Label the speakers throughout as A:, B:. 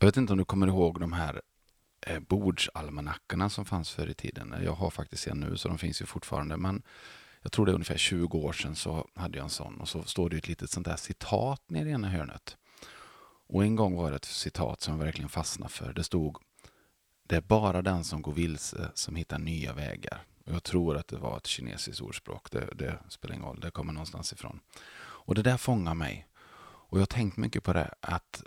A: Jag vet inte om du kommer ihåg de här eh, bordsalmanackorna som fanns förr i tiden. Jag har faktiskt en nu, så de finns ju fortfarande. Men jag tror det är ungefär 20 år sedan så hade jag en sån. Och så står det ett litet sånt där citat nere i ena hörnet. Och en gång var det ett citat som jag verkligen fastnade för. Det stod Det är bara den som går vilse som hittar nya vägar. Och jag tror att det var ett kinesiskt ordspråk. Det, det spelar ingen roll, det kommer någonstans ifrån. Och det där fångar mig. Och jag har tänkt mycket på det, att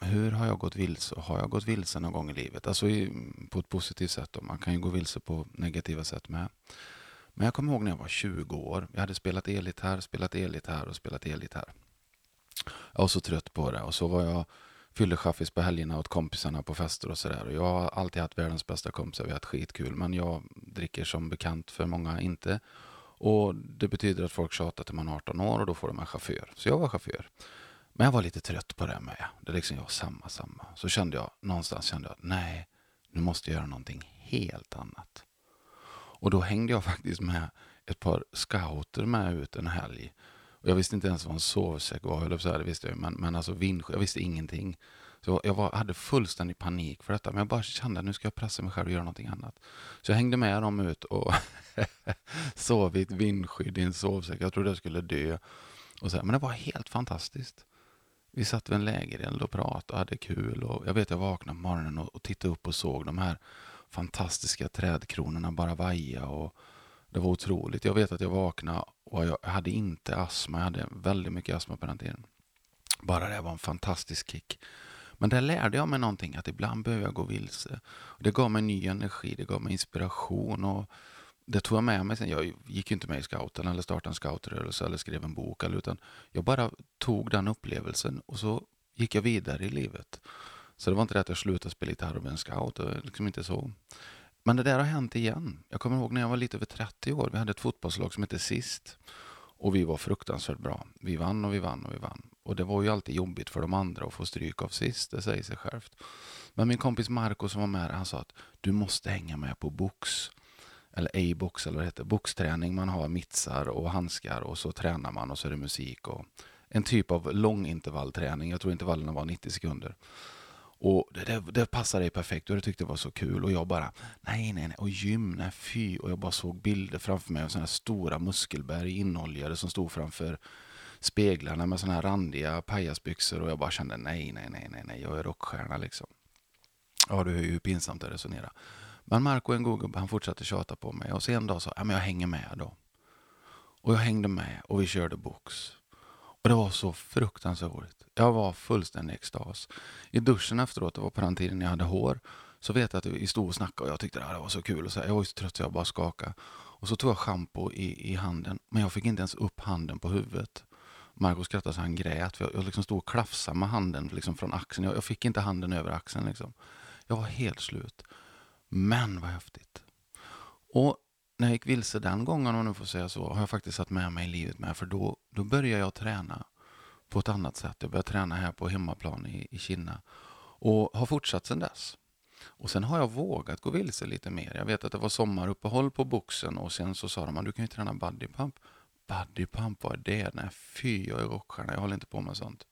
A: hur har jag gått vilse? Har jag gått vilse någon gång i livet? Alltså i, mm, på ett positivt sätt. Då. Man kan ju gå vilse på negativa sätt med. Men jag kommer ihåg när jag var 20 år. Jag hade spelat elgitarr, spelat elgitarr och spelat elgitarr. Jag var så trött på det och så var jag fyllechaffis på helgerna åt kompisarna på fester och sådär. Jag har alltid haft världens bästa kompisar, vi har haft skitkul. Men jag dricker som bekant för många inte. Och det betyder att folk tjatar till man är 18 år och då får de en chaufför. Så jag var chaufför. Men jag var lite trött på det med. Det är liksom jag samma, samma. Så kände jag, någonstans kände jag att nej, nu måste jag göra någonting helt annat. Och då hängde jag faktiskt med ett par scouter med ut en helg. Och jag visste inte ens vad en sovsäck var, eller så här, det visste jag men, men alltså vindskydd, jag visste ingenting. Så jag var, hade fullständig panik för detta, men jag bara kände att nu ska jag pressa mig själv och göra någonting annat. Så jag hängde med dem ut och sov i ett vindskydd i en sovsäck. Jag trodde jag skulle dö. Och så här, men det var helt fantastiskt. Vi satt vid en lägereld och pratade och hade kul. Och jag vet jag vaknade på morgonen och, och tittade upp och såg de här fantastiska trädkronorna bara vaja. Och det var otroligt. Jag vet att jag vaknade och jag hade inte astma. Jag hade väldigt mycket astma på den tiden. Bara det var en fantastisk kick. Men där lärde jag mig någonting, att ibland behöver jag gå vilse. Det gav mig ny energi, det gav mig inspiration. och det tog jag med mig sen. Jag gick ju inte med i scouten eller startade en scoutrörelse eller skrev en bok. Eller, utan jag bara tog den upplevelsen och så gick jag vidare i livet. Så det var inte det att jag slutade spela gitarr och blev en scout. Liksom inte så. Men det där har hänt igen. Jag kommer ihåg när jag var lite över 30 år. Vi hade ett fotbollslag som hette Sist. Och vi var fruktansvärt bra. Vi vann och vi vann och vi vann. Och det var ju alltid jobbigt för de andra att få stryk av Sist. Det säger sig självt. Men min kompis Marco som var med han sa att du måste hänga med på box eller A-box eller vad det heter, boxträning. Man har mittsar och handskar och så tränar man och så är det musik och en typ av långintervallträning. Jag tror intervallerna var 90 sekunder. Och det, det, det passade dig perfekt och det tyckte det var så kul. Och jag bara, nej, nej, nej. Och gym, nej, fy. Och jag bara såg bilder framför mig av sådana här stora muskelberg inoljade som stod framför speglarna med sådana här randiga pajasbyxor. Och jag bara kände, nej, nej, nej, nej, nej, jag är rockstjärna liksom. Ja, du hör ju hur pinsamt det resonerar. att resonera. Men Marco en god gubbe, han fortsatte tjata på mig. Och så en dag sa jag, men jag hänger med då. Och jag hängde med och vi körde box. Och det var så fruktansvärt roligt. Jag var fullständig extas. I duschen efteråt, det var på den tiden jag hade hår, så vet jag att vi stod och snackade och jag tyckte det var så kul. Och så, jag var så trött så jag bara skakade. Och så tog jag schampo i, i handen, men jag fick inte ens upp handen på huvudet. Marco skrattade så han grät. För jag, jag liksom stod och klafsade med handen liksom från axeln. Jag, jag fick inte handen över axeln. Liksom. Jag var helt slut. Men vad häftigt. Och när jag gick vilse den gången, om man nu får säga så, har jag faktiskt satt med mig i livet med. För då, då började jag träna på ett annat sätt. Jag började träna här på hemmaplan i, i Kina. Och har fortsatt sedan dess. Och sen har jag vågat gå vilse lite mer. Jag vet att det var sommaruppehåll på boxen och sen så sa de att du kan ju träna bodypump. Bodypump, vad är det? Nej, fy, jag är rockstjärna. Jag håller inte på med sånt.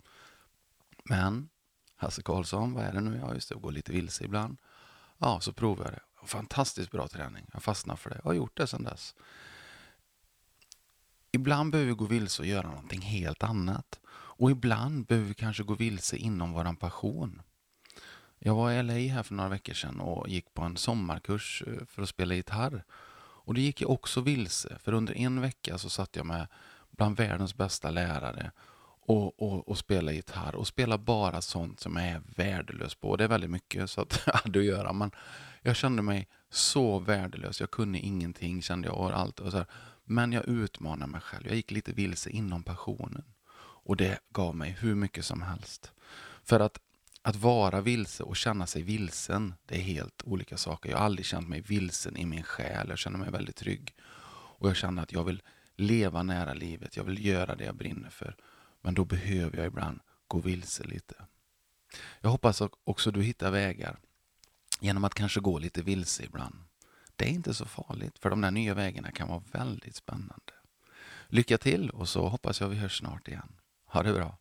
A: Men, Hasse Karlsson, vad är det nu? Ja, just det, jag går lite vilse ibland. Ja, så provade jag det. Fantastiskt bra träning. Jag fastnade för det. Jag har gjort det sedan dess. Ibland behöver vi gå vilse och göra någonting helt annat. Och ibland behöver vi kanske gå vilse inom vår passion. Jag var i LA här för några veckor sedan och gick på en sommarkurs eh, för att spela gitarr. Och det gick jag också vilse, för under en vecka så satt jag med bland världens bästa lärare och, och, och spela gitarr och spela bara sånt som jag är värdelös på. Det är väldigt mycket så att jag hade att göra. Men jag kände mig så värdelös. Jag kunde ingenting kände jag. Och allt och så här. Men jag utmanade mig själv. Jag gick lite vilse inom passionen. Och det gav mig hur mycket som helst. För att, att vara vilse och känna sig vilsen, det är helt olika saker. Jag har aldrig känt mig vilsen i min själ. Jag känner mig väldigt trygg. Och jag känner att jag vill leva nära livet. Jag vill göra det jag brinner för. Men då behöver jag ibland gå vilse lite. Jag hoppas också du hittar vägar genom att kanske gå lite vilse ibland. Det är inte så farligt, för de där nya vägarna kan vara väldigt spännande. Lycka till och så hoppas jag vi hörs snart igen. Ha det bra!